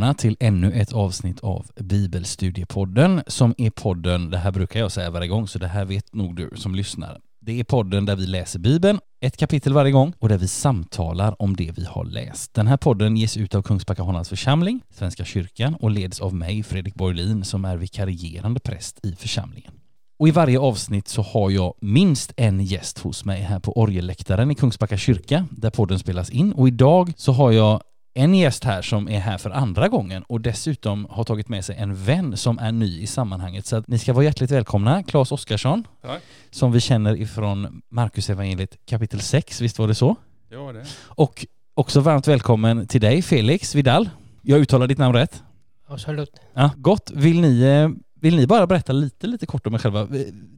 välkomna till ännu ett avsnitt av Bibelstudiepodden som är podden, det här brukar jag säga varje gång så det här vet nog du som lyssnar. Det är podden där vi läser Bibeln, ett kapitel varje gång och där vi samtalar om det vi har läst. Den här podden ges ut av Kungsbacka Hollands församling, Svenska kyrkan och leds av mig, Fredrik Borglin, som är vikarierande präst i församlingen. Och i varje avsnitt så har jag minst en gäst hos mig här på orgelläktaren i Kungsbacka kyrka där podden spelas in och idag så har jag en gäst här som är här för andra gången och dessutom har tagit med sig en vän som är ny i sammanhanget. Så att ni ska vara hjärtligt välkomna, Claes Oskarsson, Tack. som vi känner ifrån Markus evangeliet kapitel 6, visst var det så? Ja, det. Och också varmt välkommen till dig, Felix Vidal. Jag uttalar ditt namn rätt? Absolut. Ja, gott. Vill ni, eh, vill ni bara berätta lite, lite kort om er själva?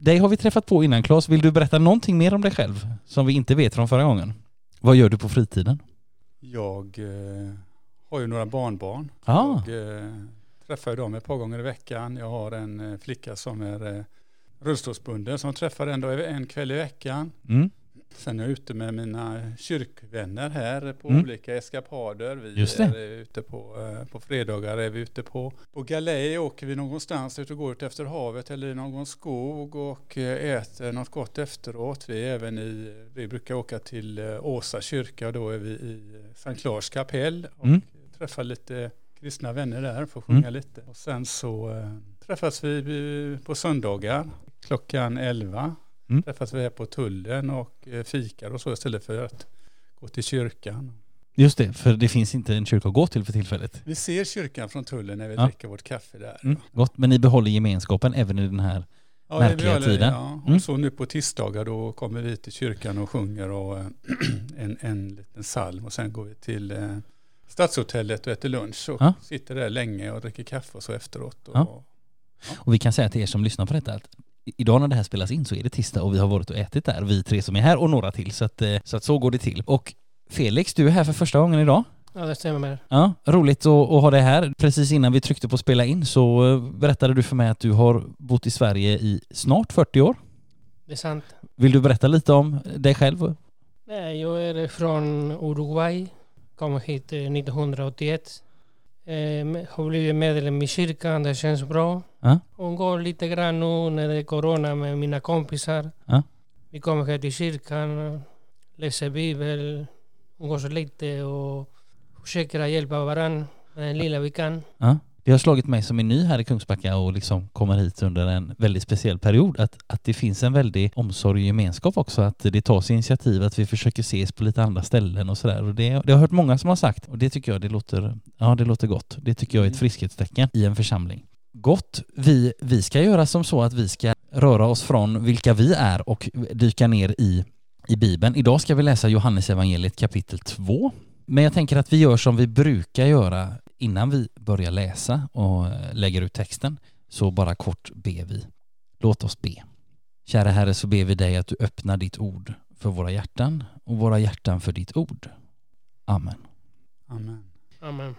Dig har vi träffat på innan, Claes. Vill du berätta någonting mer om dig själv som vi inte vet från förra gången? Vad gör du på fritiden? Jag eh, har ju några barnbarn. Ah. Jag eh, träffar dem ett par gånger i veckan. Jag har en eh, flicka som är eh, rullstolsbunden som träffar en, en kväll i veckan. Mm. Sen är jag ute med mina kyrkvänner här på Mm. olika eskapader. Vi är ute på, eh, på fredagar är vi ute på, på galej åker vi någonstans ut och går ut efter havet eller i någon skog och eh, äter något gott efteråt. Vi är även i, vi brukar åka till eh, Åsa kyrka och då är vi i Sankt Clars kapell och Mm. träffar lite kristna vänner där för att sjunga Mm. lite. Och sen så träffas vi på söndagar klockan 11 Mm. träffas vi här på tullen och eh, fikar och så istället för att gå till kyrkan. Just det, för det finns inte en kyrka att gå till för tillfället. Vi ser kyrkan från tullen när vi Ja. dricker vårt kaffe där. Mm. Gott, men ni behåller gemenskapen även i den här... Ja, Märkliga vi håller- tiden. Ja. Mm. Och så nu på tisdagar då kommer vi till kyrkan och sjunger och eh, en, en liten psalm och sen går vi till eh, Stadshotellet och äter lunch och Ja. sitter där länge och dricker kaffe och så efteråt. Och, Ja. Och vi kan säga till er som lyssnar på detta att idag när det här spelas in så är det tisdag och vi har varit och ätit där, vi tre som är här och några till. Så att, eh, så, att så går det till. Och Felix, du är här för första gången idag. Ja, det stämmer. Ja, roligt att, att ha dig här. Precis innan vi tryckte på spela in så eh, berättade du för mig att du har bott i Sverige i snart 40 år. Det är sant. Vill du berätta lite om dig själv? Nej, jag är från Uruguay. Kom hit eh, 1981. Eh, me- har blivit medlem i kyrkan. Det känns bra. Ja. Och går lite grann nu när det är corona med mina kompisar. Ja. Vi kommer här till kyrkan, läser bibel, umgås lite och försöker hjälpa varandra med det lilla vi kan. Ja. Det har slagit mig som är ny här i Kungsbacka och liksom kommer hit under en väldigt speciell period att, att det finns en väldig omsorg och gemenskap också, att det tas initiativ, att vi försöker ses på lite andra ställen och sådär. Och det, det har jag hört många som har sagt och det tycker jag det låter, ja, det låter gott. Det tycker jag är ett friskhetstecken i en församling. Gott. Vi, vi ska göra som så att vi ska röra oss från vilka vi är och dyka ner i, i Bibeln. Idag ska vi läsa Johannes evangeliet kapitel 2. Men jag tänker att vi gör som vi brukar göra innan vi börjar läsa och eh, lägger ut texten. Så bara kort ber vi. Låt oss be. Kära Herre, så ber vi dig att du öppnar ditt ord för våra hjärtan och våra hjärtan för ditt ord. Amen. Amen. Amen.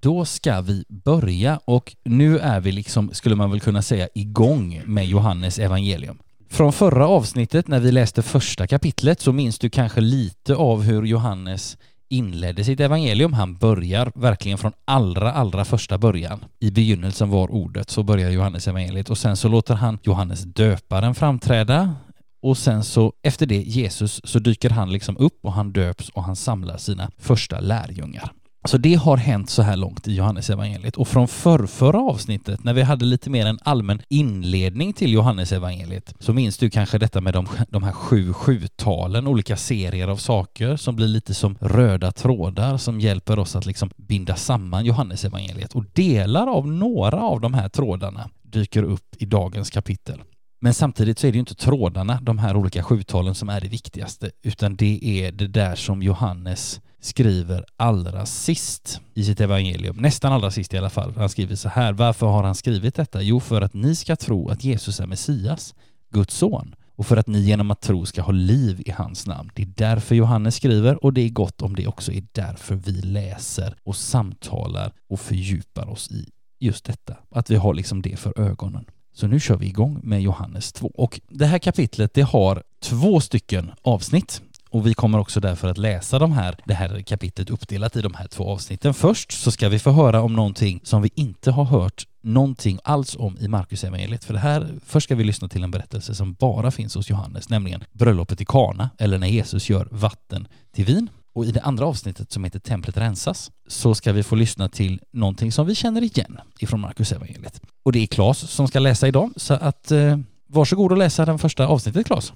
Då ska vi börja och nu är vi liksom, skulle man väl kunna säga, igång med Johannes evangelium. Från förra avsnittet när vi läste första kapitlet så minns du kanske lite av hur Johannes inledde sitt evangelium. Han börjar verkligen från allra, allra första början. I begynnelsen var ordet, så börjar Johannes evangeliet och sen så låter han Johannes döparen framträda och sen så efter det Jesus så dyker han liksom upp och han döps och han samlar sina första lärjungar. Så det har hänt så här långt i Johannes evangeliet och från förrförra avsnittet när vi hade lite mer en allmän inledning till Johannes evangeliet så minns du kanske detta med de, de här sju sjutalen, olika serier av saker som blir lite som röda trådar som hjälper oss att liksom binda samman Johannes evangeliet och delar av några av de här trådarna dyker upp i dagens kapitel. Men samtidigt så är det ju inte trådarna, de här olika sjutalen, som är det viktigaste, utan det är det där som Johannes skriver allra sist i sitt evangelium, nästan allra sist i alla fall. Han skriver så här, varför har han skrivit detta? Jo, för att ni ska tro att Jesus är Messias, Guds son, och för att ni genom att tro ska ha liv i hans namn. Det är därför Johannes skriver och det är gott om det också är därför vi läser och samtalar och fördjupar oss i just detta. Att vi har liksom det för ögonen. Så nu kör vi igång med Johannes 2. Och det här kapitlet det har två stycken avsnitt och vi kommer också därför att läsa de här, det här kapitlet uppdelat i de här två avsnitten. Först så ska vi få höra om någonting som vi inte har hört någonting alls om i Marcus evangeliet. För det här, först ska vi lyssna till en berättelse som bara finns hos Johannes, nämligen bröllopet i Kana, eller när Jesus gör vatten till vin. Och i det andra avsnittet som heter Templet rensas så ska vi få lyssna till någonting som vi känner igen ifrån Marcus evangeliet. Och det är Claes som ska läsa idag, så att eh, varsågod och läsa den första avsnittet Claes.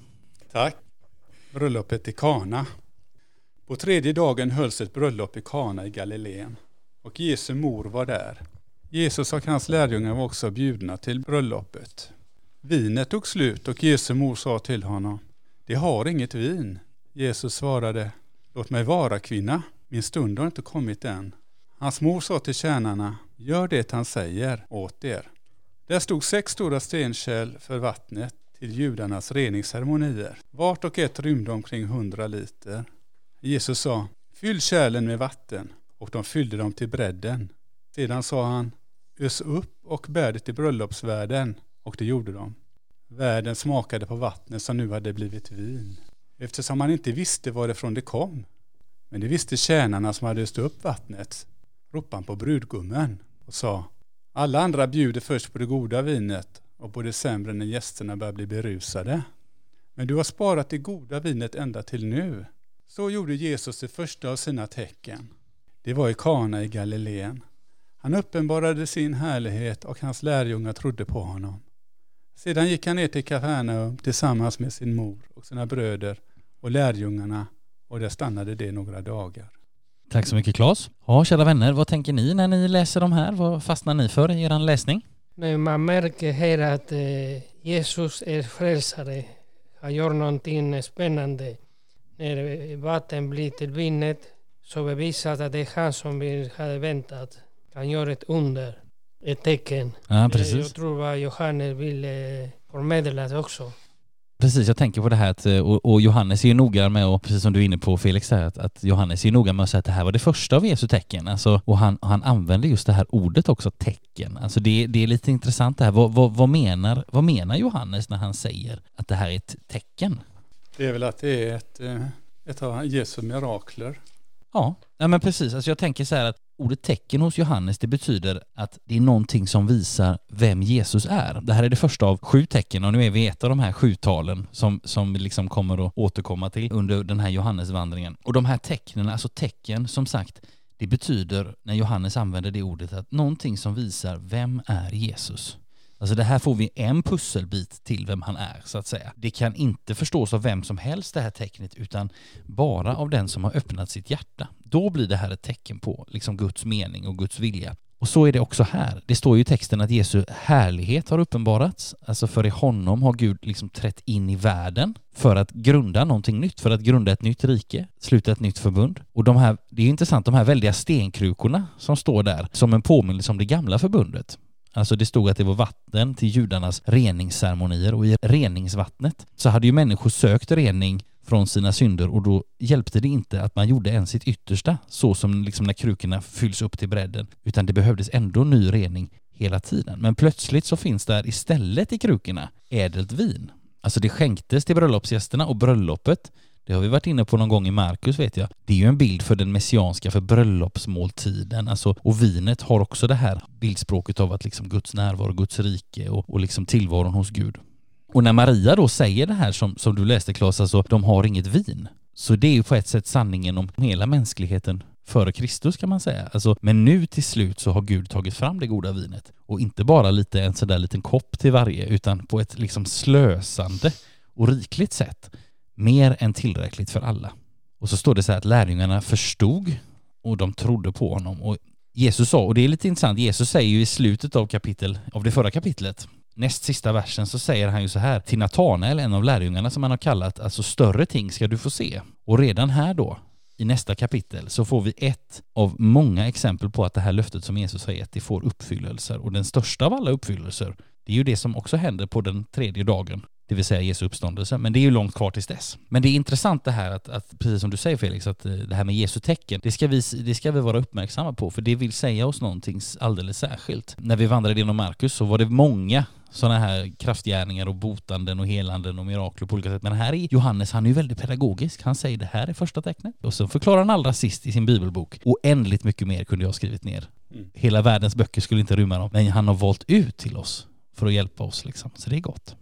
Tack. Bröllopet i Kana. På tredje dagen hölls ett bröllop i Kana i Galileen och Jesu mor var där. Jesus och hans lärjungar var också bjudna till bröllopet. Vinet tog slut och Jesu mor sa till honom, de har inget vin. Jesus svarade, låt mig vara kvinna, min stund har inte kommit än. Hans mor sa till tjänarna, gör det han säger åt er. Där stod sex stora stenkärl för vattnet till judarnas reningsceremonier. Vart och ett rymde omkring hundra liter. Jesus sa, fyll kärlen med vatten, och de fyllde dem till bredden. Sedan sa han, ös upp och bär det till bröllopsvärden, och det gjorde de. Värden smakade på vattnet som nu hade blivit vin, eftersom han inte visste varifrån det kom. Men det visste tjänarna som hade öst upp vattnet. Ropade han på brudgummen och sa, alla andra bjuder först på det goda vinet och både sämre när gästerna börjar bli berusade. Men du har sparat det goda vinet ända till nu. Så gjorde Jesus det första av sina tecken. Det var i Kana i Galileen. Han uppenbarade sin härlighet och hans lärjungar trodde på honom. Sedan gick han ner till Kafarnaum tillsammans med sin mor och sina bröder och lärjungarna och där stannade det några dagar. Tack så mycket Claes. Ja, kära vänner, vad tänker ni när ni läser de här? Vad fastnar ni för i er läsning? Men man märker här att eh, Jesus är frälsare. Han gör någonting spännande. När vatten blir till vinet så bevisas att det är han som vi hade väntat. Han gör ett under, ett tecken. Ja, Eh, precis. Jag tror vad Johannes ville förmedla också. Precis, jag tänker på det här att, eh, och, och Johannes är ju noga med, och precis som du är inne på Felix, här, att, att Johannes är ju noga med att säga att det här var det första av Jesu tecken. Alltså, och han, han använder just det här ordet också, tecken. Alltså det, det är lite intressant det här. Vad, vad, vad, menar, vad menar Johannes när han säger att det här är ett tecken? Det är väl att det är ett, eh, ett av Jesu mirakler. Ja, nej men precis. Alltså jag tänker så här att ordet tecken hos Johannes det betyder att det är någonting som visar vem Jesus är. Det här är det första av sju tecken och nu är vi i ett av de här sju talen som, som vi liksom kommer att återkomma till under den här Johannesvandringen. Och de här tecknen, alltså tecken som sagt, det betyder när Johannes använder det ordet att någonting som visar vem är Jesus. Alltså det här får vi en pusselbit till vem han är så att säga. Det kan inte förstås av vem som helst det här tecknet utan bara av den som har öppnat sitt hjärta. Då blir det här ett tecken på liksom Guds mening och Guds vilja. Och så är det också här. Det står ju i texten att Jesu härlighet har uppenbarats. Alltså för i honom har Gud liksom trätt in i världen för att grunda någonting nytt, för att grunda ett nytt rike, sluta ett nytt förbund. Och de här, det är ju intressant, de här väldiga stenkrukorna som står där som en påminnelse om det gamla förbundet. Alltså det stod att det var vatten till judarnas reningsceremonier och i reningsvattnet så hade ju människor sökt rening från sina synder och då hjälpte det inte att man gjorde ens sitt yttersta så som liksom när krukorna fylls upp till bredden utan det behövdes ändå ny rening hela tiden. Men plötsligt så finns där istället i krukorna ädelt vin. Alltså det skänktes till bröllopsgästerna och bröllopet det har vi varit inne på någon gång i Markus vet jag. Det är ju en bild för den messianska, för bröllopsmåltiden. Alltså, och vinet har också det här bildspråket av att liksom Guds närvaro, Guds rike och, och liksom tillvaron hos Gud. Och när Maria då säger det här som, som du läste Claes, alltså de har inget vin. Så det är ju på ett sätt sanningen om hela mänskligheten före Kristus kan man säga. Alltså, men nu till slut så har Gud tagit fram det goda vinet. Och inte bara lite en sådär liten kopp till varje, utan på ett liksom slösande och rikligt sätt. Mer än tillräckligt för alla. Och så står det så här att lärjungarna förstod och de trodde på honom. Och Jesus sa, och det är lite intressant, Jesus säger ju i slutet av kapitel, av det förra kapitlet, näst sista versen så säger han ju så här till Natanael, en av lärjungarna som han har kallat, alltså större ting ska du få se. Och redan här då, i nästa kapitel, så får vi ett av många exempel på att det här löftet som Jesus har gett, det får uppfyllelser. Och den största av alla uppfyllelser, det är ju det som också händer på den tredje dagen det vill säga Jesu uppståndelse. Men det är ju långt kvar tills dess. Men det är intressant det här att, att precis som du säger Felix, att eh, det här med Jesu tecken, det ska, vi, det ska vi vara uppmärksamma på, för det vill säga oss någonting alldeles särskilt. När vi vandrade genom Markus så var det många sådana här kraftgärningar och botanden och helanden och mirakler på olika sätt. Men här är Johannes, han är ju väldigt pedagogisk. Han säger det här är första tecknet. Och så förklarar han allra sist i sin bibelbok. Oändligt mycket mer kunde jag ha skrivit ner. Mm. Hela världens böcker skulle inte rymma dem. Men han har valt ut till oss för att hjälpa oss liksom. Så det är gott.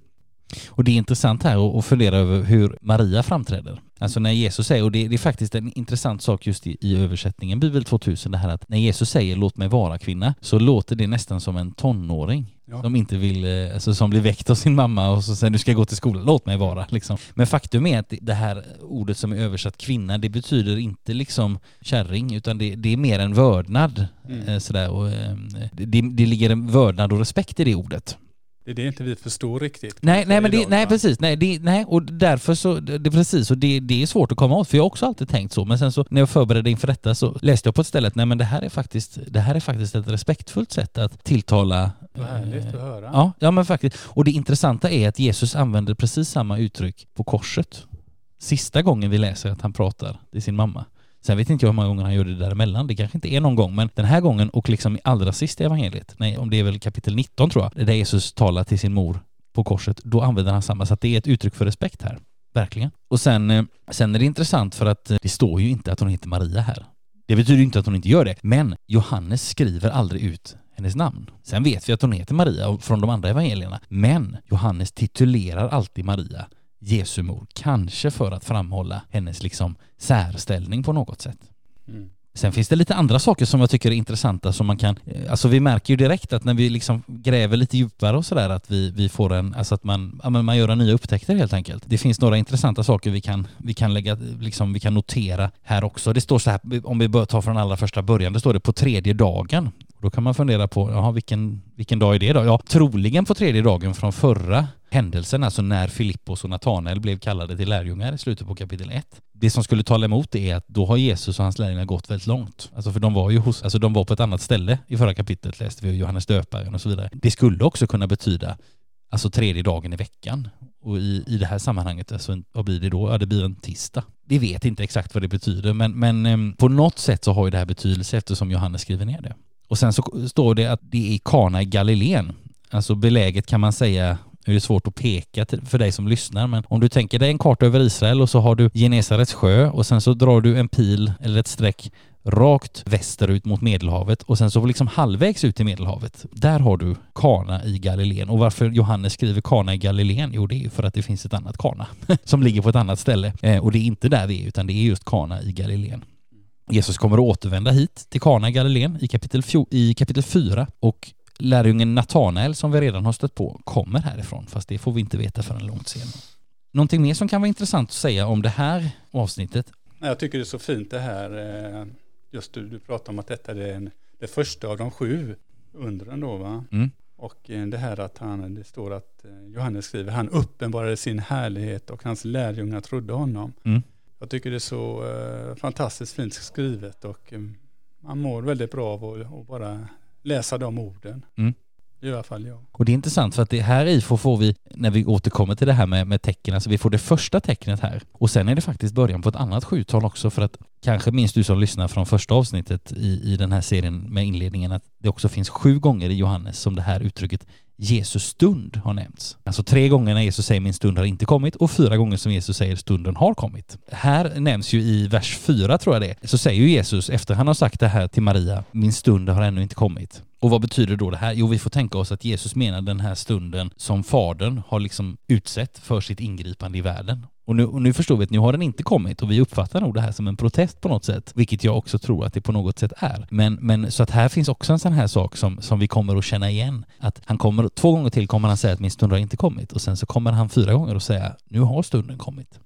Och det är intressant här att fundera över hur Maria framträder. Alltså när Jesus säger, och det, är faktiskt en intressant sak just i, i översättningen Bibel 2000, det här att när Jesus säger låt mig vara kvinna, så låter det nästan som en tonåring. Ja. Som inte vill, eh, alltså som blir väckt av sin mamma och så säger du ska gå till skolan, låt mig vara liksom. Men faktum är att det här ordet som är översatt kvinna, det betyder inte liksom kärring, utan det, det är mer en vördnad. Mm. Eh, sådär, och, eh, det, det ligger en vördnad och respekt i det ordet. Det är det inte vi förstår riktigt. Nej, nej, men det, nej precis. Nej, det, nej, och därför så, det, precis, och det, det är svårt att komma åt, för jag har också alltid tänkt så. Men sen så när jag förberedde inför detta så läste jag på ett ställe att nej men det här är faktiskt, det här är faktiskt ett respektfullt sätt att tilltala Vad härligt att höra. Ja, ja men faktiskt. Och det intressanta är att Jesus använder precis samma uttryck på korset. Sista gången vi läser att han pratar till sin mamma. Sen vet inte jag hur många gånger han gör det däremellan. Det kanske inte är någon gång, men den här gången och liksom allra sist i evangeliet, nej, om det är väl kapitel 19 tror jag, där Jesus talar till sin mor på korset, då använder han samma. Så att det är ett uttryck för respekt här. Verkligen. Och sen, eh, sen är det intressant för att eh, det står ju inte att hon heter Maria här. Det betyder inte att hon inte gör det, men Johannes skriver aldrig ut hennes namn. Sen vet vi att hon heter Maria från de andra evangelierna, men Johannes titulerar alltid Maria Jesu mor, kanske för att framhålla hennes liksom särställning på något sätt. Mm. Sen finns det lite andra saker som jag tycker är intressanta som man kan, eh, alltså vi märker ju direkt att när vi liksom gräver lite djupare och sådär att vi, vi får en, alltså att man, ja, man gör nya upptäckter helt enkelt. Det finns några intressanta saker vi kan, vi kan lägga, liksom vi kan notera här också. Det står så här, om vi bör ta från allra första början, det står det på tredje dagen. Då kan man fundera på, jaha vilken, vilken dag är det då? Ja, troligen på tredje dagen från förra händelsen, alltså när Filippos och Natanael blev kallade till lärjungar i slutet på kapitel 1. Det som skulle tala emot det är att då har Jesus och hans lärjungar gått väldigt långt. Alltså för de var ju hos, alltså de var på ett annat ställe i förra kapitlet läste vi Johannes döparen och så vidare. Det skulle också kunna betyda alltså tredje dagen i veckan. Och i, i det här sammanhanget, alltså, vad blir det då? Ja, det blir en tisdag. Vi vet inte exakt vad det betyder, men, men ehm, på något sätt så har ju det här betydelse eftersom Johannes skriver ner det. Och sen så står det att det är Kana i Galileen. Alltså beläget kan man säga nu är det svårt att peka för dig som lyssnar, men om du tänker dig en karta över Israel och så har du Genesarets sjö och sen så drar du en pil eller ett streck rakt västerut mot Medelhavet och sen så liksom halvvägs ut i Medelhavet. Där har du Kana i Galileen. Och varför Johannes skriver Kana i Galileen? Jo, det är ju för att det finns ett annat Kana som ligger på ett annat ställe. Eh, och det är inte där vi är, utan det är just Kana i Galileen. Jesus kommer att återvända hit till Kana i Galileen i kapitel, i kapitel 4 och lärjungen Natanael som vi redan har stött på kommer härifrån, fast det får vi inte veta förrän långt senare. Någonting mer som kan vara intressant att säga om det här avsnittet? Jag tycker det är så fint det här, eh, just du, du pratar om att detta är en, det första av de sju undren då va? Mm. Och eh, det här att han, det står att eh, Johannes skriver, han uppenbarade sin härlighet och hans lärjungar trodde honom. Mm. Jag tycker det är så fantastiskt fint skrivet och man mår väldigt bra av att bara läsa de orden. Mm. I alla fall jag. Och det är intressant för att det här i får, vi, när vi återkommer till det här med, med tecken, alltså vi får det första tecknet här och sen är det faktiskt början på ett annat sjutal också för att kanske minns du som lyssnar från första avsnittet i, i den här serien med inledningen att det också finns sju gånger i Johannes som det här uttrycket Jesus stund har nämnts. Alltså tre gånger när Jesus säger min stund har inte kommit och fyra gånger som Jesus säger stunden har kommit. Här nämns ju i vers fyra tror jag det så säger ju Jesus efter han har sagt det här till Maria, min stund har ännu inte kommit. Och vad betyder då det här? Jo, vi får tänka oss att Jesus menar den här stunden som Fadern har liksom utsett för sitt ingripande i världen. Och nu, och nu förstår vi att nu har den inte kommit och vi uppfattar nog det här som en protest på något sätt, vilket jag också tror att det på något sätt är. Men, men så att här finns också en sån här sak som, som vi kommer att känna igen. Att han kommer, två gånger till kommer han säga att min stund har inte kommit och sen så kommer han fyra gånger och säga nu har stunden kommit.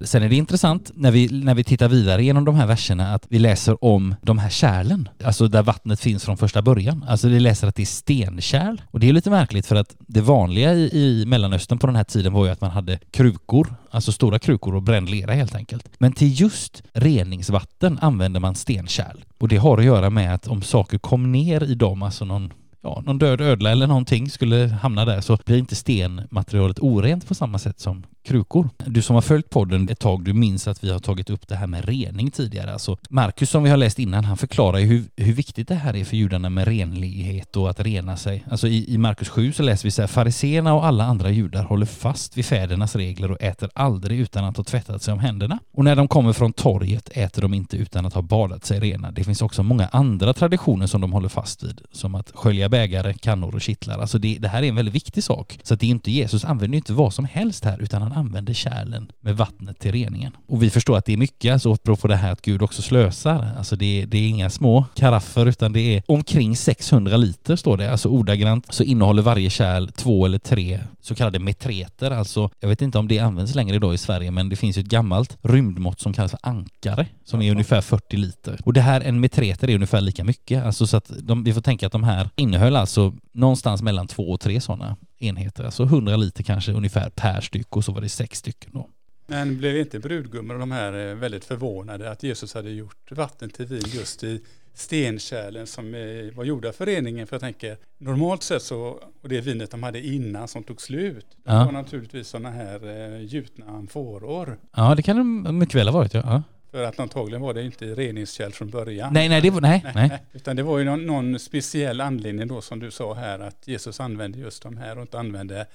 Sen är det intressant när vi, när vi tittar vidare genom de här verserna att vi läser om de här kärlen, alltså där vattnet finns från första början. Alltså vi läser att det är stenkärl och det är lite märkligt för att det vanliga i, i Mellanöstern på den här tiden var ju att man hade krukor, alltså stora krukor och bränd lera helt enkelt. Men till just reningsvatten använder man stenkärl och det har att göra med att om saker kom ner i dem, alltså någon ja, någon död ödla eller någonting skulle hamna där så blir inte stenmaterialet orent på samma sätt som krukor. Du som har följt podden ett tag, du minns att vi har tagit upp det här med rening tidigare. Alltså Markus som vi har läst innan, han förklarar ju hur, hur viktigt det här är för judarna med renlighet och att rena sig. Alltså i, i Markus 7 så läser vi så här, fariseerna och alla andra judar håller fast vid fädernas regler och äter aldrig utan att ha tvättat sig om händerna. Och när de kommer från torget äter de inte utan att ha badat sig rena. Det finns också många andra traditioner som de håller fast vid, som att skölja bägare, kannor och kittlar. Alltså det, det här är en väldigt viktig sak. Så att det är inte, Jesus använder inte vad som helst här, utan han använder kärlen med vattnet till reningen. Och vi förstår att det är mycket, alltså på det här att Gud också slösar. Alltså det, det är inga små karaffer, utan det är omkring 600 liter står det. Alltså ordagrant så innehåller varje kärl två eller tre så kallade metreter, alltså jag vet inte om det används längre idag i Sverige, men det finns ju ett gammalt rymdmått som kallas för ankare, som är ungefär 40 liter. Och det här, en metreter är ungefär lika mycket, alltså så att de, vi får tänka att de här innehöll alltså någonstans mellan två och tre sådana enheter, alltså 100 liter kanske ungefär per styck och så var det sex stycken då. Men blev inte brudgummor och de här eh, väldigt förvånade att Jesus hade gjort vatten till vin just i stenkärlen som var gjorda för reningen. För jag tänker, normalt sett så, och det vinet de hade innan som tog slut, det ja. var naturligtvis sådana här eh, gjutna amforor. Ja, det kan det mycket väl ha varit, ja. För att antagligen var det inte reningskärl från början. Nej, nej, det var, nej, nej. Utan det var ju någon, någon, speciell anledning då som du sa här att Jesus använde just de här och inte använde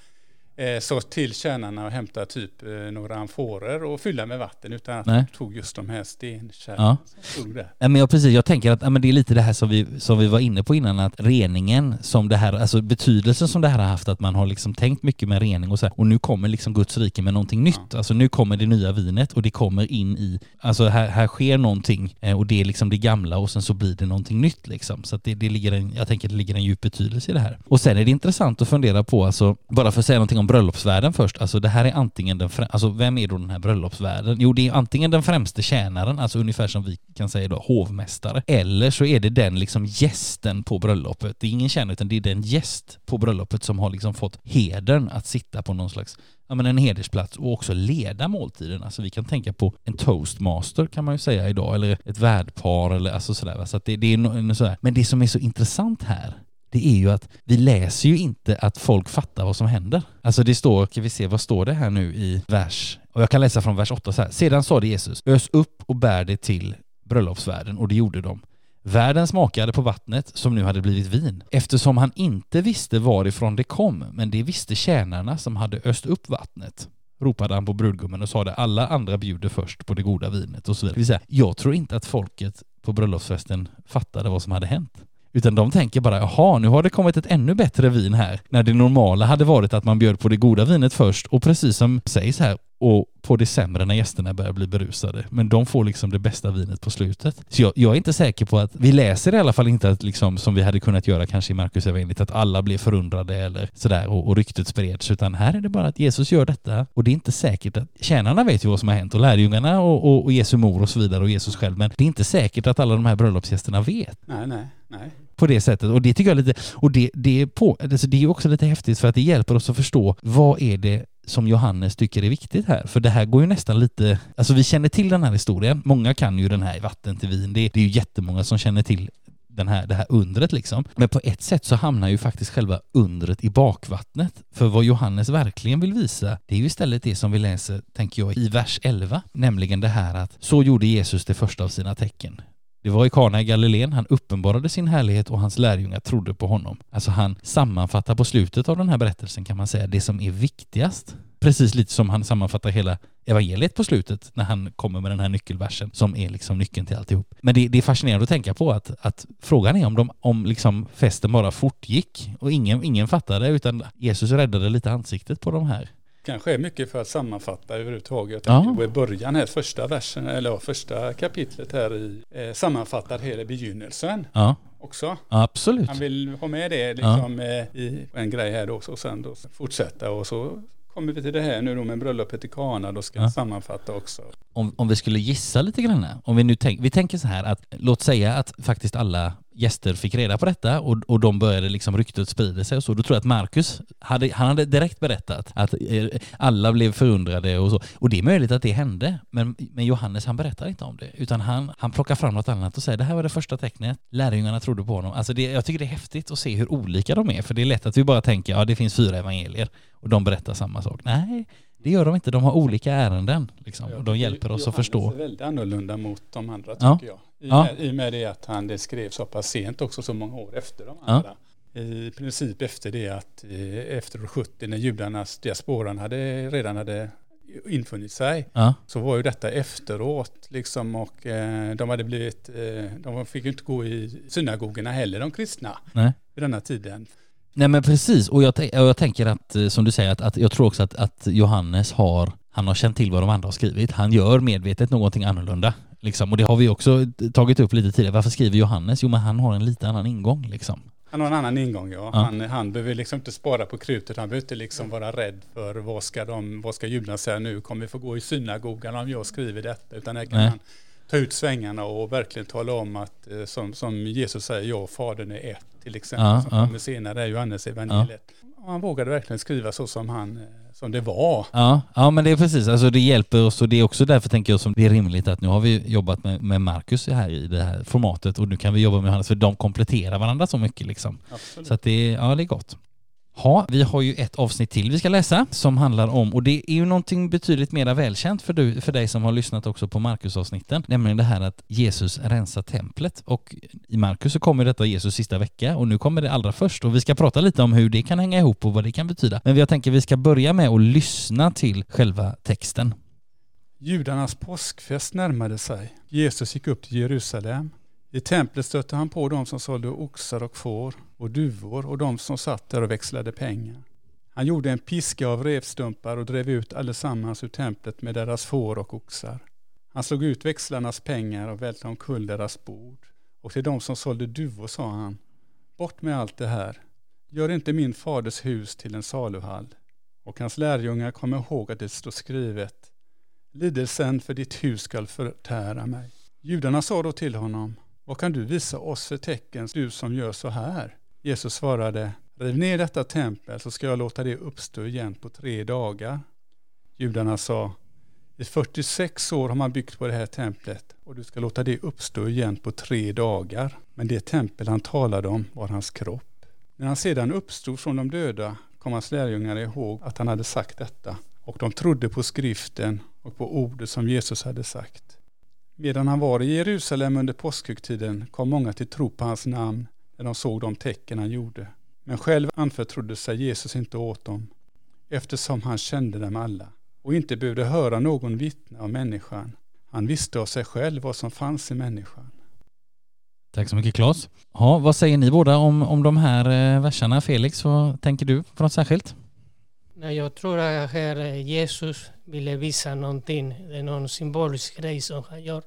så till tjänarna och hämta typ eh, några amforer och fylla med vatten utan att Nej. de tog just de här stenkärlen ja. som stod där. Ja, men jag, precis, jag tänker att ja, men det är lite det här som vi, som vi var inne på innan att reningen som det här, alltså betydelsen som det här har haft att man har liksom tänkt mycket med rening och så här, och nu kommer liksom Guds rike med någonting nytt. Ja. Alltså nu kommer det nya vinet och det kommer in i, alltså här, här sker någonting eh, och det är liksom det gamla och sen så blir det någonting nytt liksom. Så att det, det ligger en, jag tänker att det ligger en djup betydelse i det här. Och sen är det intressant att fundera på, alltså bara för att säga någonting om bröllopsvärden först. Alltså det här är antingen den alltså vem är då den här bröllopsvärden? Jo, det är antingen den främste tjänaren, alltså ungefär som vi kan säga då hovmästare, eller så är det den liksom gästen på bröllopet. Det är ingen tjänare utan det är den gäst på bröllopet som har liksom fått hedern att sitta på någon slags ja, men en hedersplats och också leda måltiden. Alltså vi kan tänka på en toastmaster kan man ju säga idag, eller ett värdpar eller alltså sådär. Så att det, det är no, sådär. Men det som är så intressant här, det är ju att vi läser ju inte att folk fattar vad som händer. Alltså det står, kan vi se, vad står det här nu i vers, och jag kan läsa från vers 8 så här. Sedan sa det Jesus, ös upp och bär det till bröllopsvärden och det gjorde de. Värden smakade på vattnet som nu hade blivit vin, eftersom han inte visste varifrån det kom, men det visste tjänarna som hade öst upp vattnet ropade han på brudgummen och sa det alla andra bjuder först på det goda vinet och så vidare. Det vill säga, jag tror inte att folket på bröllopsfesten fattade vad som hade hänt. Utan de tänker bara, jaha, nu har det kommit ett ännu bättre vin här. När det normala hade varit att man bjöd på det goda vinet först och precis som sägs här, och på det sämre när gästerna börjar bli berusade. Men de får liksom det bästa vinet på slutet. Så jag, jag är inte säker på att, vi läser i alla fall inte att liksom som vi hade kunnat göra kanske i Markus evangeliet att alla blev förundrade eller sådär och, och ryktet spreds. Utan här är det bara att Jesus gör detta och det är inte säkert att, tjänarna vet ju vad som har hänt och lärjungarna och, och, och Jesu mor och så vidare och Jesus själv. Men det är inte säkert att alla de här bröllopsgästerna vet. Nej, nej, nej på det sättet. Och det tycker jag är lite, och det, det, är på, alltså det är också lite häftigt för att det hjälper oss att förstå vad är det som Johannes tycker är viktigt här. För det här går ju nästan lite, alltså vi känner till den här historien, många kan ju den här i vatten till vin, det, det är ju jättemånga som känner till den här, det här undret liksom. Men på ett sätt så hamnar ju faktiskt själva undret i bakvattnet. För vad Johannes verkligen vill visa, det är ju istället det som vi läser, tänker jag, i vers 11. Nämligen det här att så gjorde Jesus det första av sina tecken. Det var i Kana i Galileen han uppenbarade sin härlighet och hans lärjungar trodde på honom. Alltså han sammanfattar på slutet av den här berättelsen kan man säga det som är viktigast. Precis lite som han sammanfattar hela evangeliet på slutet när han kommer med den här nyckelversen som är liksom nyckeln till alltihop. Men det, det är fascinerande att tänka på att, att frågan är om, de, om liksom festen bara fortgick och ingen, ingen fattade utan Jesus räddade lite ansiktet på de här kanske är mycket för att sammanfatta överhuvudtaget. Jag ja. I början här, första versen, eller första kapitlet här i, eh, sammanfattar hela begynnelsen. Ja. Också. Absolut. Han vill ha med det liksom ja. eh, i en grej här då, och sen då fortsätta och så kommer vi till det här nu då med bröllopet i Kana, då ska jag sammanfatta också. Om, om vi skulle gissa lite grann, om vi nu tänker, vi tänker så här att låt säga att faktiskt alla gäster fick reda på detta och, och de började liksom ryktet sprida sig och så. Då tror jag att Marcus, hade, han hade direkt berättat att eh, alla blev förundrade och så. Och det är möjligt att det hände, men, men Johannes han berättar inte om det, utan han, han plockar fram något annat och säger det här var det första tecknet, lärjungarna trodde på honom. Alltså det, jag tycker det är häftigt att se hur olika de är, för det är lätt att vi bara tänker ja det finns fyra evangelier och de berättar samma sak. Nej, det gör de inte. De har olika ärenden liksom, och de hjälper oss att förstå. Johannes är väldigt annorlunda mot de andra Ja. tycker jag. I, Ja. med, I och med det att han det skrev så pass sent också, så många år efter de andra. I princip efter det att eh, efter år 70 när judarnas diasporan hade, redan hade infunnit sig Ja, så var ju detta efteråt liksom och eh, de hade blivit, eh, de fick ju inte gå i synagogorna heller de kristna nej. vid denna tiden. Nej men precis, och jag, och jag tänker att, eh, som du säger, att, att jag tror också att, att Johannes har, han har känt till vad de andra har skrivit. Han gör medvetet någonting annorlunda. Liksom. Och det har vi också tagit upp lite tidigare. Varför skriver Johannes? Jo men han har en lite annan ingång liksom. Han har en annan ingång ja. Ja. Han, han behöver liksom inte spara på krutet, han behöver inte liksom vara rädd för vad ska, de, vad ska judarna säga nu, kommer vi få gå i synagogan om jag skriver detta, utan här kan Nej. han ta ut svängarna och verkligen tala om att eh, som, som Jesus säger, jag och Fadern är ett till exempel, Ja, som ja. kommer senare i Johannes evangeliet. Och han vågade verkligen skriva så som han, eh, som det var. Ja, ja men det är precis, alltså det hjälper oss och det är också därför tänker jag som det är rimligt att nu har vi jobbat med, med Marcus här i det här formatet och nu kan vi jobba med Johannes för de kompletterar varandra så mycket liksom. Absolut. Så att det, är- ja, det är gott. Ja, vi har ju ett avsnitt till vi ska läsa som handlar om, och det är ju någonting betydligt mer välkänt för, du, för dig som har lyssnat också på Markus-avsnitten, nämligen det här att Jesus rensar templet. Och i Markus så kommer detta Jesus sista vecka och nu kommer det allra först och vi ska prata lite om hur det kan hänga ihop och vad det kan betyda. Men jag tänker vi ska börja med att lyssna till själva texten. Judarnas påskfest närmade sig. Jesus gick upp till Jerusalem. I templet stötte han på de som sålde oxar och får och duvor och de som satt där och växlade pengar. Han gjorde en piska av revstumpar och drev ut allesammans ur templet med deras får och oxar. Han slog ut växlarnas pengar och välte omkull deras bord. Och till de som sålde duvor sa han, bort med allt det här. Gör inte min faders hus till en saluhall. Och hans lärjungar kom ihåg att det står skrivet, Lidelsen för ditt hus skall förtära mig. Judarna sa då till honom, vad kan du visa oss för tecken, du som gör så här? Jesus svarade, riv ner detta tempel så ska jag låta det uppstå igen på tre dagar. Judarna sa, i 46 år har man byggt på det här templet och du ska låta det uppstå igen på tre dagar. Men det tempel han talade om var hans kropp. När han sedan uppstod från de döda kom hans lärjungar ihåg att han hade sagt detta och de trodde på skriften och på ordet som Jesus hade sagt. Medan han var i Jerusalem under påskhögtiden kom många till tro på hans namn när de såg de tecken han gjorde. Men själv anförtrodde sig Jesus inte åt dem eftersom han kände dem alla och inte behövde höra någon vittna om människan. Han visste av sig själv vad som fanns i människan. Tack så mycket Claes. Ja, vad säger ni båda om, om de här eh, verserna? Felix, vad tänker du på något särskilt? Nej, jag tror att här Jesus ville visa någonting. Det är någon symbolisk grej som han gör.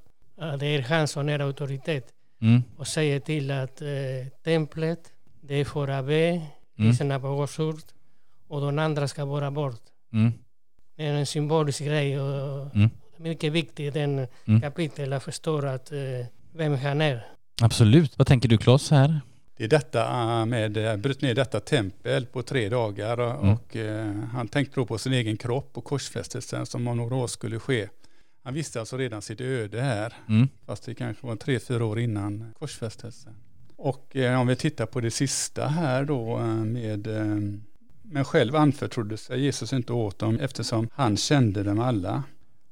Det är han som är auktoritet Mm. och säger till att eh, templet, det är för att be, Mm. lyssna på Guds ord och de andra ska vara bort. Mm. Det är en symbolisk grej och Mm. mycket viktigt den Mm. kapitel att förstå att, eh, vem han är. Absolut. Vad tänker du Claes här? Det är detta eh, med, eh, bryt ner detta tempel på tre dagar och, Mm. och eh, han tänkte då på sin egen kropp och korsfästelsen som om några år skulle ske. Han visste alltså redan sitt öde här, Mm. fast det kanske var tre, fyra år innan korsfästelsen. Och eh, om vi tittar på det sista här då eh, med eh, men själv anförtrodde sig Jesus inte åt dem eftersom han kände dem alla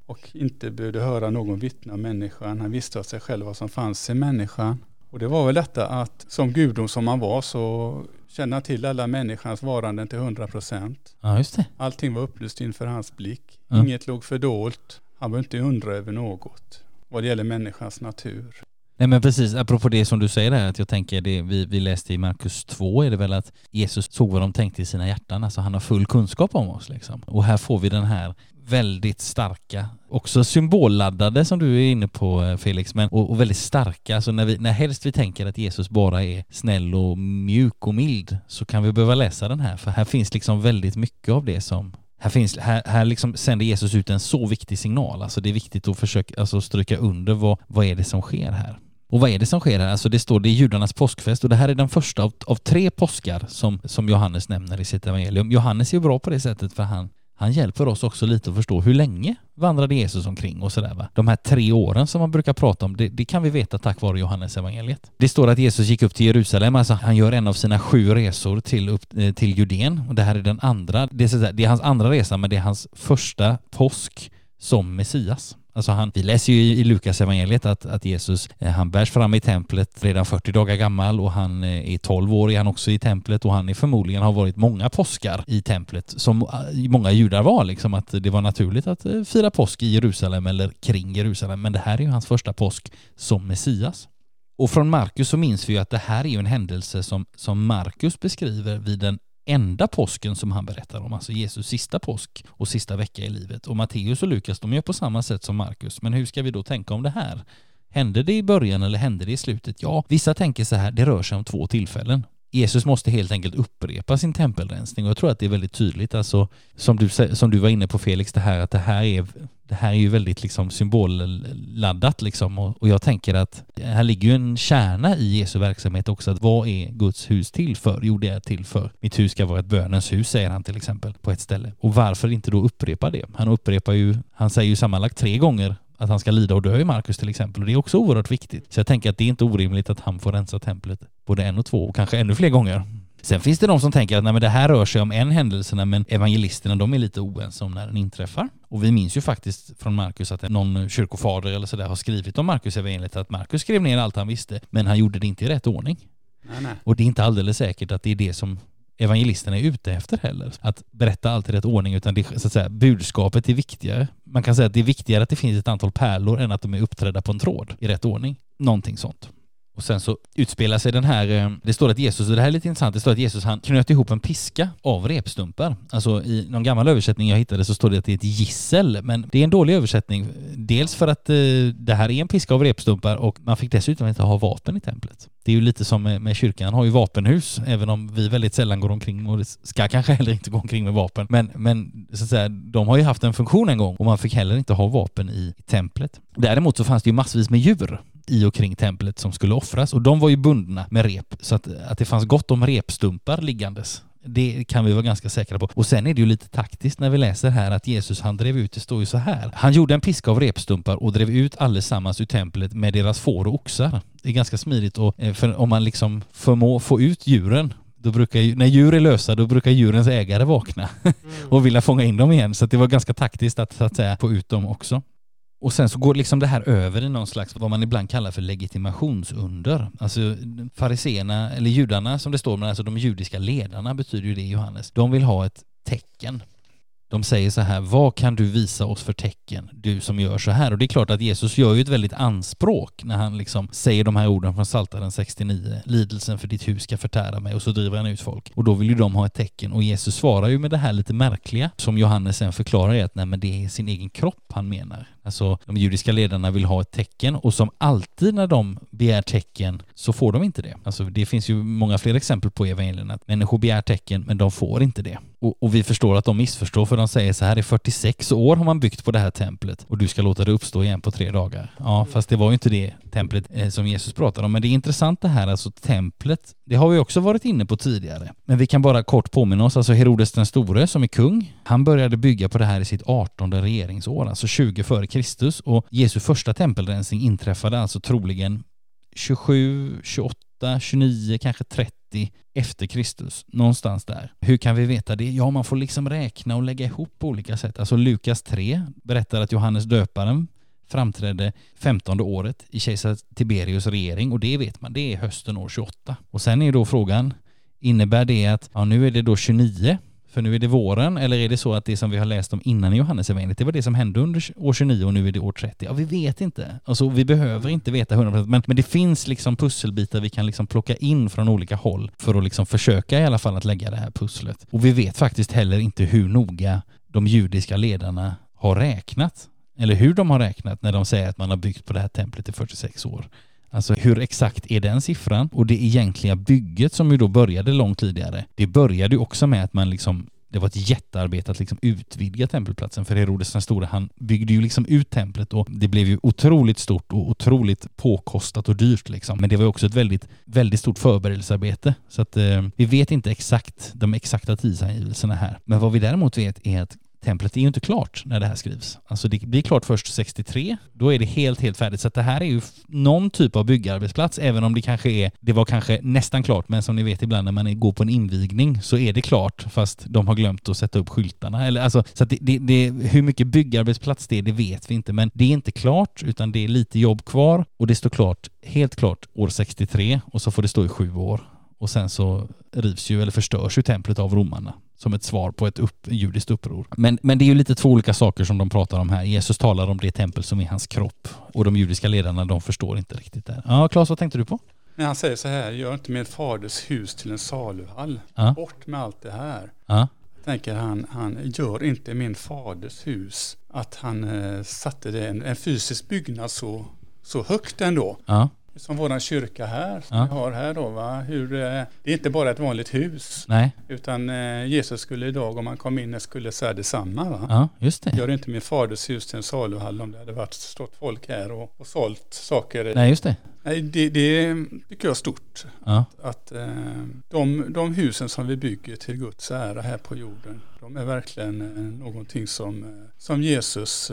och inte behövde höra någon vittna om människan. Han visste av sig själv vad som fanns i människan. Och det var väl detta att som gudom som han var så kände han till alla människans varanden till 100 procent. Ja, just det. Allting var upplyst inför hans blick. Ja. Inget låg fördolt. Han behöver inte undra över något vad det gäller människans natur. Nej men precis, apropå det som du säger där, att jag tänker det vi, vi läste i Markus 2 är det väl att Jesus såg vad de tänkte i sina hjärtan, alltså han har full kunskap om oss liksom. Och här får vi den här väldigt starka, också symbolladdade som du är inne på eh, Felix, men och, och väldigt starka, alltså när vi, när helst vi tänker att Jesus bara är snäll och mjuk och mild så kan vi behöva läsa den här, för här finns liksom väldigt mycket av det som här, finns, här, här liksom sänder Jesus ut en så viktig signal. Alltså det är viktigt att försöka alltså stryka under vad, vad är det som sker här. Och vad är det som sker här? Alltså det står det är judarnas påskfest och det här är den första av, av tre påskar som, som Johannes nämner i sitt evangelium. Johannes är ju bra på det sättet för han, han hjälper oss också lite att förstå hur länge vandrade Jesus omkring och sådär va. De här tre åren som man brukar prata om, det, det kan vi veta tack vare Johannes evangeliet. Det står att Jesus gick upp till Jerusalem, alltså han gör en av sina sju resor till, upp, eh, till Judeen och det här är den andra, det är, det är hans andra resa men det är hans första påsk som Messias. Alltså han, vi läser ju i Lukas evangeliet att, att Jesus, eh, han bärs fram i templet redan 40 dagar gammal och han eh, är 12 år är han också i templet och han är förmodligen har varit många påskar i templet som eh, många judar var liksom att det var naturligt att fira påsk i Jerusalem eller kring Jerusalem men det här är ju hans första påsk som Messias. Och från Markus så minns vi ju att det här är ju en händelse som, som Markus beskriver vid den enda påsken som han berättar om, alltså Jesus sista påsk och sista vecka i livet. Och Matteus och Lukas, de gör på samma sätt som Markus. Men hur ska vi då tänka om det här? Hände det i början eller hände det i slutet? Ja, vissa tänker så här, det rör sig om två tillfällen. Jesus måste helt enkelt upprepa sin tempelrensning och jag tror att det är väldigt tydligt, alltså som du, som du var inne på Felix, det här att det här är, det här är ju väldigt liksom symbolladdat liksom och, och jag tänker att här ligger ju en kärna i Jesu verksamhet också, att vad är Guds hus till för? Jo, det är till för mitt hus ska vara ett bönens hus, säger han till exempel på ett ställe. Och varför inte då upprepa det? Han upprepar ju, han säger ju sammanlagt tre gånger att han ska lida och dö i Markus till exempel. Och det är också oerhört viktigt. Så jag tänker att det är inte orimligt att han får rensa templet både en och två och kanske ännu fler gånger. Sen finns det de som tänker att nej, men det här rör sig om en händelse men evangelisterna de är lite oense om när den inträffar. Och vi minns ju faktiskt från Markus att någon kyrkofader eller sådär har skrivit om Markus evangeliet att Markus skrev ner allt han visste men han gjorde det inte i rätt ordning. Nej, nej. Och det är inte alldeles säkert att det är det som evangelisterna är ute efter heller. Att berätta allt i rätt ordning utan det, så att säga, budskapet är viktigare. Man kan säga att det är viktigare att det finns ett antal pärlor än att de är uppträdda på en tråd i rätt ordning. Någonting sånt. Och sen så utspelar sig den här, eh, det står att Jesus, och det här är lite intressant, det står att Jesus han knöt ihop en piska av repstumpar. Alltså i någon gammal översättning jag hittade så står det att det är ett gissel, men det är en dålig översättning. Dels för att eh, det här är en piska av repstumpar och man fick dessutom inte ha vapen i templet. Det är ju lite som med, med kyrkan, har ju vapenhus, även om vi väldigt sällan går omkring och ska kanske heller inte gå omkring med vapen. Men, men så att säga, de har ju haft en funktion en gång och man fick heller inte ha vapen i, i templet. Däremot så fanns det ju massvis med djur i och kring templet som skulle offras och de var ju bundna med rep så att, att det fanns gott om repstumpar liggandes det kan vi vara ganska säkra på. Och sen är det ju lite taktiskt när vi läser här att Jesus han drev ut, det står ju så här. Han gjorde en piska av repstumpar och drev ut allesammans ur templet med deras får och oxar. Det är ganska smidigt och eh, om man liksom förmår få ut djuren då brukar, när djur är lösa, då brukar djurens ägare vakna mm. och vilja fånga in dem igen. Så det var ganska taktiskt att, så att säga, få ut dem också. Och sen så går liksom det här över i någon slags, vad man ibland kallar för legitimationsunder. Alltså fariseerna, eller judarna som det står, men alltså de judiska ledarna betyder ju det Johannes. De vill ha ett tecken. De säger så här, vad kan du visa oss för tecken, du som gör så här? Och det är klart att Jesus gör ju ett väldigt anspråk när han liksom säger de här orden från Psaltaren 69, lidelsen för ditt hus ska förtära mig och så driver han ut folk. Och då vill ju de ha ett tecken och Jesus svarar ju med det här lite märkliga som Johannes sen förklarar är att nej men det är sin egen kropp han menar. Alltså de judiska ledarna vill ha ett tecken och som alltid när de begär tecken så får de inte det. Alltså det finns ju många fler exempel på evangelierna att människor begär tecken men de får inte det. Och, och, vi förstår att de missförstår för de säger så här i 46 år har man byggt på det här templet och du ska låta det uppstå igen på tre dagar. Ja, fast det var ju inte det templet eh, som Jesus pratade om. Men det är intressant det här, alltså templet, det har vi också varit inne på tidigare. Men vi kan bara kort påminna oss, alltså Herodes den store som är kung, han började bygga på det här i sitt 18 regeringsår, alltså 20 före Kristus och Jesu första tempelrensning inträffade alltså troligen 27, 28, 29, kanske 30 efter Kristus, någonstans där. Hur kan vi veta det? Ja, man får liksom räkna och lägga ihop på olika sätt. Alltså Lukas 3 berättar att Johannes döparen framträdde 15 året i kejsar Tiberius regering och det vet man, det är hösten år 28. Och sen är då frågan, innebär det att ja, nu är det då 29 för nu är det våren, eller är det så att det som vi har läst om innan i Johannes evangeliet, det var det som hände under år 29 och nu är det år 30? Ja, vi vet inte. Alltså, vi behöver inte veta 100% men, men det finns liksom pusselbitar vi kan liksom plocka in från olika håll för att liksom försöka i alla fall att lägga det här pusslet. Och vi vet faktiskt heller inte hur noga de judiska ledarna har räknat, eller hur de har räknat när de säger att man har byggt på det här templet i 46 år. Alltså hur exakt är den siffran? Och det egentliga bygget som ju då började långt tidigare, det började ju också med att man liksom Det var ett jättearbete att liksom utvidga tempelplatsen för Herodes den store han byggde ju liksom ut templet och det blev ju otroligt stort och otroligt påkostat och dyrt liksom. Men det var också ett väldigt, väldigt stort förberedelsearbete. Så att eh, vi vet inte exakt de exakta tidsangivelserna här. Men vad vi däremot vet är att templet är ju inte klart när det här skrivs. Alltså det blir klart först 63, då är det helt, helt färdigt. Så att det här är ju någon typ av byggarbetsplats, även om det kanske är, det var kanske nästan klart, men som ni vet ibland när man går på en invigning så är det klart, fast de har glömt att sätta upp skyltarna. Eller alltså, så att det, det, det, hur mycket byggarbetsplats det är, det vet vi inte, men det är inte klart, utan det är lite jobb kvar och det står klart, helt klart, år 63 och så får det stå i sju år. Och sen så rivs ju, eller förstörs ju templet av romarna som ett svar på ett upp, judiskt uppror. Men, men det är ju lite två olika saker som de pratar om här. Jesus talar om det tempel som är hans kropp och de judiska ledarna de förstår inte riktigt det. Ja, Claes, vad tänkte du på? Men han säger så här, gör inte min faders hus till en saluhall. Ja. Bort med allt det här. Ja, Tänker han, han gör inte min faders hus. Att han eh, satte det, en, en fysisk byggnad så, så högt ändå. ja, Som våran kyrka här, som Ja. vi har här då va. Hur, eh, det är inte bara ett vanligt hus. nej, Utan eh, Jesus skulle idag, om han kom in, skulle säga detsamma va. ja, just det. Gör inte min faders hus till en saluhall om det hade varit stått folk här och, och sålt saker. Nej, just det. Nej, det, det tycker jag är stort. Ja, Att eh, de, de husen som vi bygger till Guds ära här på jorden, de är verkligen någonting som, som Jesus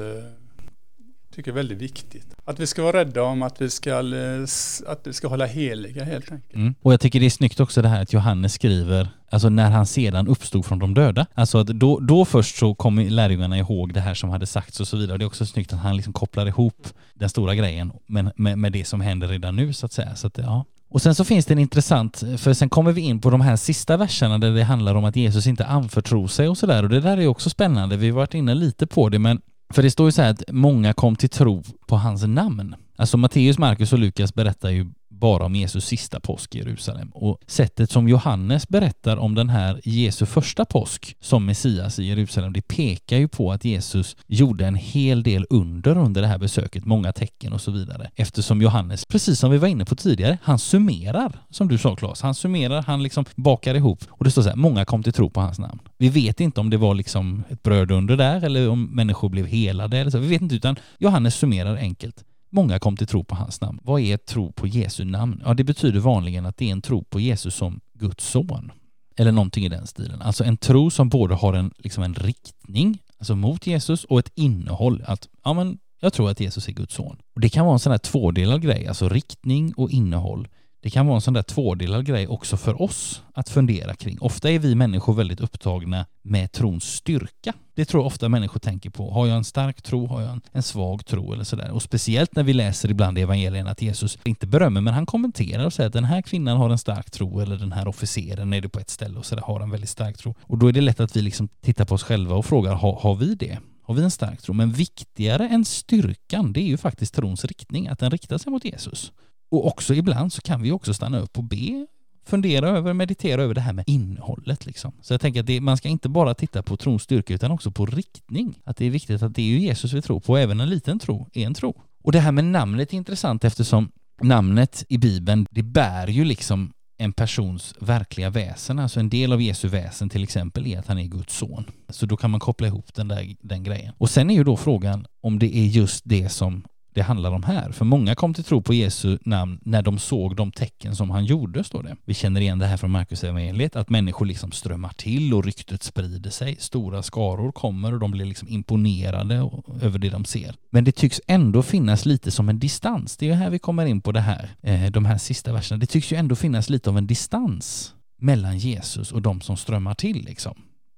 tycker är väldigt viktigt. Att vi ska vara rädda om att vi ska, eh, att vi ska hålla heliga helt enkelt. mm. Och jag tycker det är snyggt också det här att Johannes skriver, alltså när han sedan uppstod från de döda. Alltså att då, då först så kommer lärjungarna ihåg det här som hade sagts och så vidare. Det är också snyggt att han liksom kopplar ihop den stora grejen med, med, med det som händer redan nu så att säga. Så att, ja. Och sen så finns det en intressant, för sen kommer vi in på de här sista verserna där det handlar om att Jesus inte anförtror sig och sådär och det där är också spännande. Vi har varit inne lite på det men för det står ju så här att många kom till tro på hans namn. Alltså Matteus, Markus och Lukas berättar ju bara om Jesus sista påsk i Jerusalem. Och sättet som Johannes berättar om den här Jesu första påsk som Messias i Jerusalem, det pekar ju på att Jesus gjorde en hel del under under det här besöket, många tecken och så vidare. Eftersom Johannes, precis som vi var inne på tidigare, han summerar, som du sa Claes, han summerar, han liksom bakar ihop. Och det står så här, många kom till tro på hans namn. Vi vet inte om det var liksom ett brödunder där eller om människor blev helade eller så. Vi vet inte, utan Johannes summerar enkelt. Många kom till tro på hans namn. Vad är tro på Jesu namn? Ja, det betyder vanligen att det är en tro på Jesus som Guds son. Eller någonting i den stilen. Alltså en tro som både har en, liksom en riktning, alltså mot Jesus, och ett innehåll. Att, ja men, jag tror att Jesus är Guds son. Och det kan vara en sån här tvådelad grej, alltså riktning och innehåll. Det kan vara en sån där tvådelad grej också för oss att fundera kring. Ofta är vi människor väldigt upptagna med trons styrka. Det tror jag ofta människor tänker på. Har jag en stark tro? Har jag en, en svag tro? Eller sådär. Och speciellt när vi läser ibland i evangelierna att Jesus inte berömmer, men han kommenterar och säger att den här kvinnan har en stark tro eller den här officeren är det på ett ställe och sådär har en väldigt stark tro. Och då är det lätt att vi liksom tittar på oss själva och frågar, har, har vi det? Har vi en stark tro? Men viktigare än styrkan, det är ju faktiskt trons riktning, att den riktar sig mot Jesus. Och också ibland så kan vi också stanna upp och be, fundera över, meditera över det här med innehållet liksom. Så jag tänker att det, man ska inte bara titta på trons styrka utan också på riktning. Att det är viktigt att det är ju Jesus vi tror på, och även en liten tro är en tro. Och det här med namnet är intressant eftersom namnet i Bibeln, det bär ju liksom en persons verkliga väsen. Alltså en del av Jesu väsen till exempel är att han är Guds son. Så då kan man koppla ihop den där den grejen. Och sen är ju då frågan om det är just det som det handlar om här. För många kom till tro på Jesu namn när de såg de tecken som han gjorde, står det. Vi känner igen det här från Markus evangeliet att människor liksom strömmar till och ryktet sprider sig. Stora skaror kommer och de blir liksom imponerade över det de ser. Men det tycks ändå finnas lite som en distans. Det är ju här vi kommer in på det här, eh, de här sista verserna. Det tycks ju ändå finnas lite av en distans mellan Jesus och de som strömmar till liksom.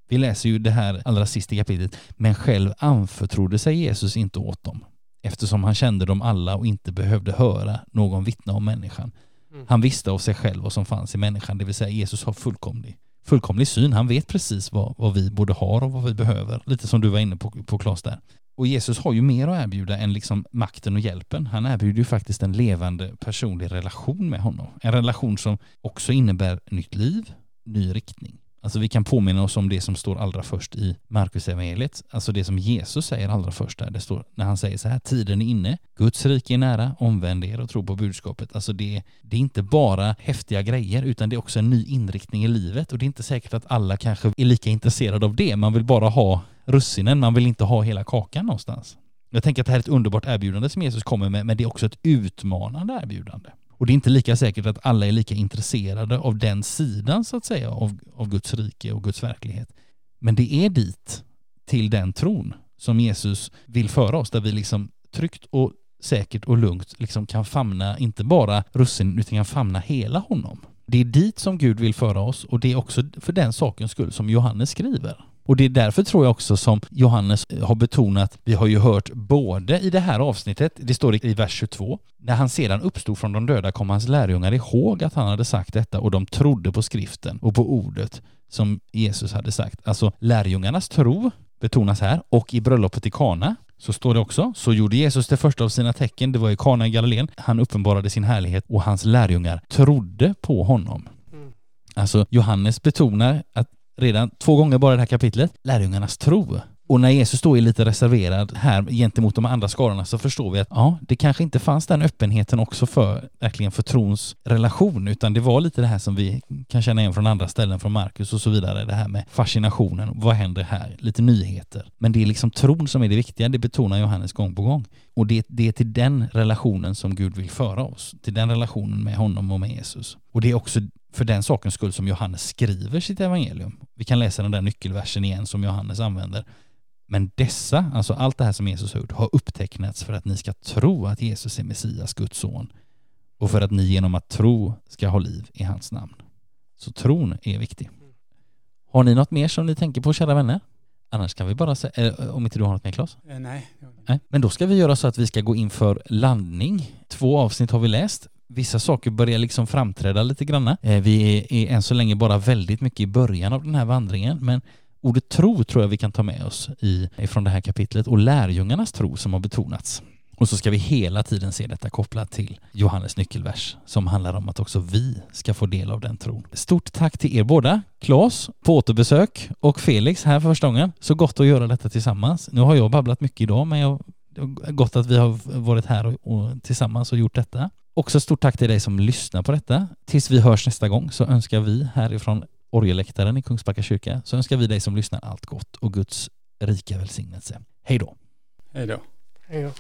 Vi läser ju det här allra sista kapitlet. Men själv anförtrodde sig Jesus inte åt dem eftersom han kände dem alla och inte behövde höra någon vittna om människan. Mm. Han visste av sig själv vad som fanns i människan, det vill säga Jesus har fullkomlig, fullkomlig syn. Han vet precis vad, vad vi både har och vad vi behöver. Lite som du var inne på, på Claes där. Och Jesus har ju mer att erbjuda än liksom makten och hjälpen. Han erbjuder ju faktiskt en levande personlig relation med honom. En relation som också innebär nytt liv, ny riktning. Alltså vi kan påminna oss om det som står allra först i Markus evangeliet. Alltså det som Jesus säger allra först där. Det står när han säger så här, tiden är inne, Guds rike är nära, omvänd er och tro på budskapet. Alltså det, det är inte bara häftiga grejer utan det är också en ny inriktning i livet och det är inte säkert att alla kanske är lika intresserade av det. Man vill bara ha russinen, man vill inte ha hela kakan någonstans. Jag tänker att det här är ett underbart erbjudande som Jesus kommer med, men det är också ett utmanande erbjudande. Och det är inte lika säkert att alla är lika intresserade av den sidan så att säga av, av Guds rike och Guds verklighet. Men det är dit, till den tron, som Jesus vill föra oss, där vi liksom tryggt och säkert och lugnt liksom kan famna, inte bara russinen, utan kan famna hela honom. Det är dit som Gud vill föra oss och det är också för den sakens skull som Johannes skriver. Och det är därför tror jag också som Johannes har betonat, vi har ju hört både i det här avsnittet, det står i vers 22, när han sedan uppstod från de döda kom hans lärjungar ihåg att han hade sagt detta och de trodde på skriften och på ordet som Jesus hade sagt. Alltså lärjungarnas tro betonas här och i bröllopet i Kana så står det också, så gjorde Jesus det första av sina tecken, det var i Kana i Galileen. Han uppenbarade sin härlighet och hans lärjungar trodde på honom. Mm. Alltså Johannes betonar att redan två gånger bara i det här kapitlet, lärjungarnas tro. Och när Jesus då är lite reserverad här gentemot de andra skarorna så förstår vi att ja, det kanske inte fanns den öppenheten också för verkligen för trons relation, utan det var lite det här som vi kan känna igen från andra ställen från Markus och så vidare, det här med fascinationen, vad händer här? Lite nyheter. Men det är liksom tron som är det viktiga, det betonar Johannes gång på gång. Och det, det är till den relationen som Gud vill föra oss, till den relationen med honom och med Jesus. Och det är också för den sakens skull som Johannes skriver sitt evangelium. Vi kan läsa den där nyckelversen igen som Johannes använder. Men dessa, alltså allt det här som Jesus har gjort, har upptecknats för att ni ska tro att Jesus är Messias, Guds son, och för att ni genom att tro ska ha liv i hans namn. Så tron är viktig. Har ni något mer som ni tänker på, kära vänner? Annars kan vi bara säga, eh, om inte du har något mer Claes? Eh, nej. Men då ska vi göra så att vi ska gå in för landning. Två avsnitt har vi läst. Vissa saker börjar liksom framträda lite granna. Eh, vi är, är än så länge bara väldigt mycket i början av den här vandringen, men ordet tro tror jag vi kan ta med oss i, ifrån det här kapitlet och lärjungarnas tro som har betonats. Och så ska vi hela tiden se detta kopplat till Johannes nyckelvers som handlar om att också vi ska få del av den tron. Stort tack till er båda, Claes på återbesök och Felix här för första gången. Så gott att göra detta tillsammans. Nu har jag babblat mycket idag men jag, det är gott att vi har varit här och, och tillsammans och gjort detta. Också stort tack till dig som lyssnar på detta. Tills vi hörs nästa gång så önskar vi härifrån orgelläktaren i Kungsbacka kyrka så önskar vi dig som lyssnar allt gott och Guds rika välsignelse. Hej då! Hej då. Hej då.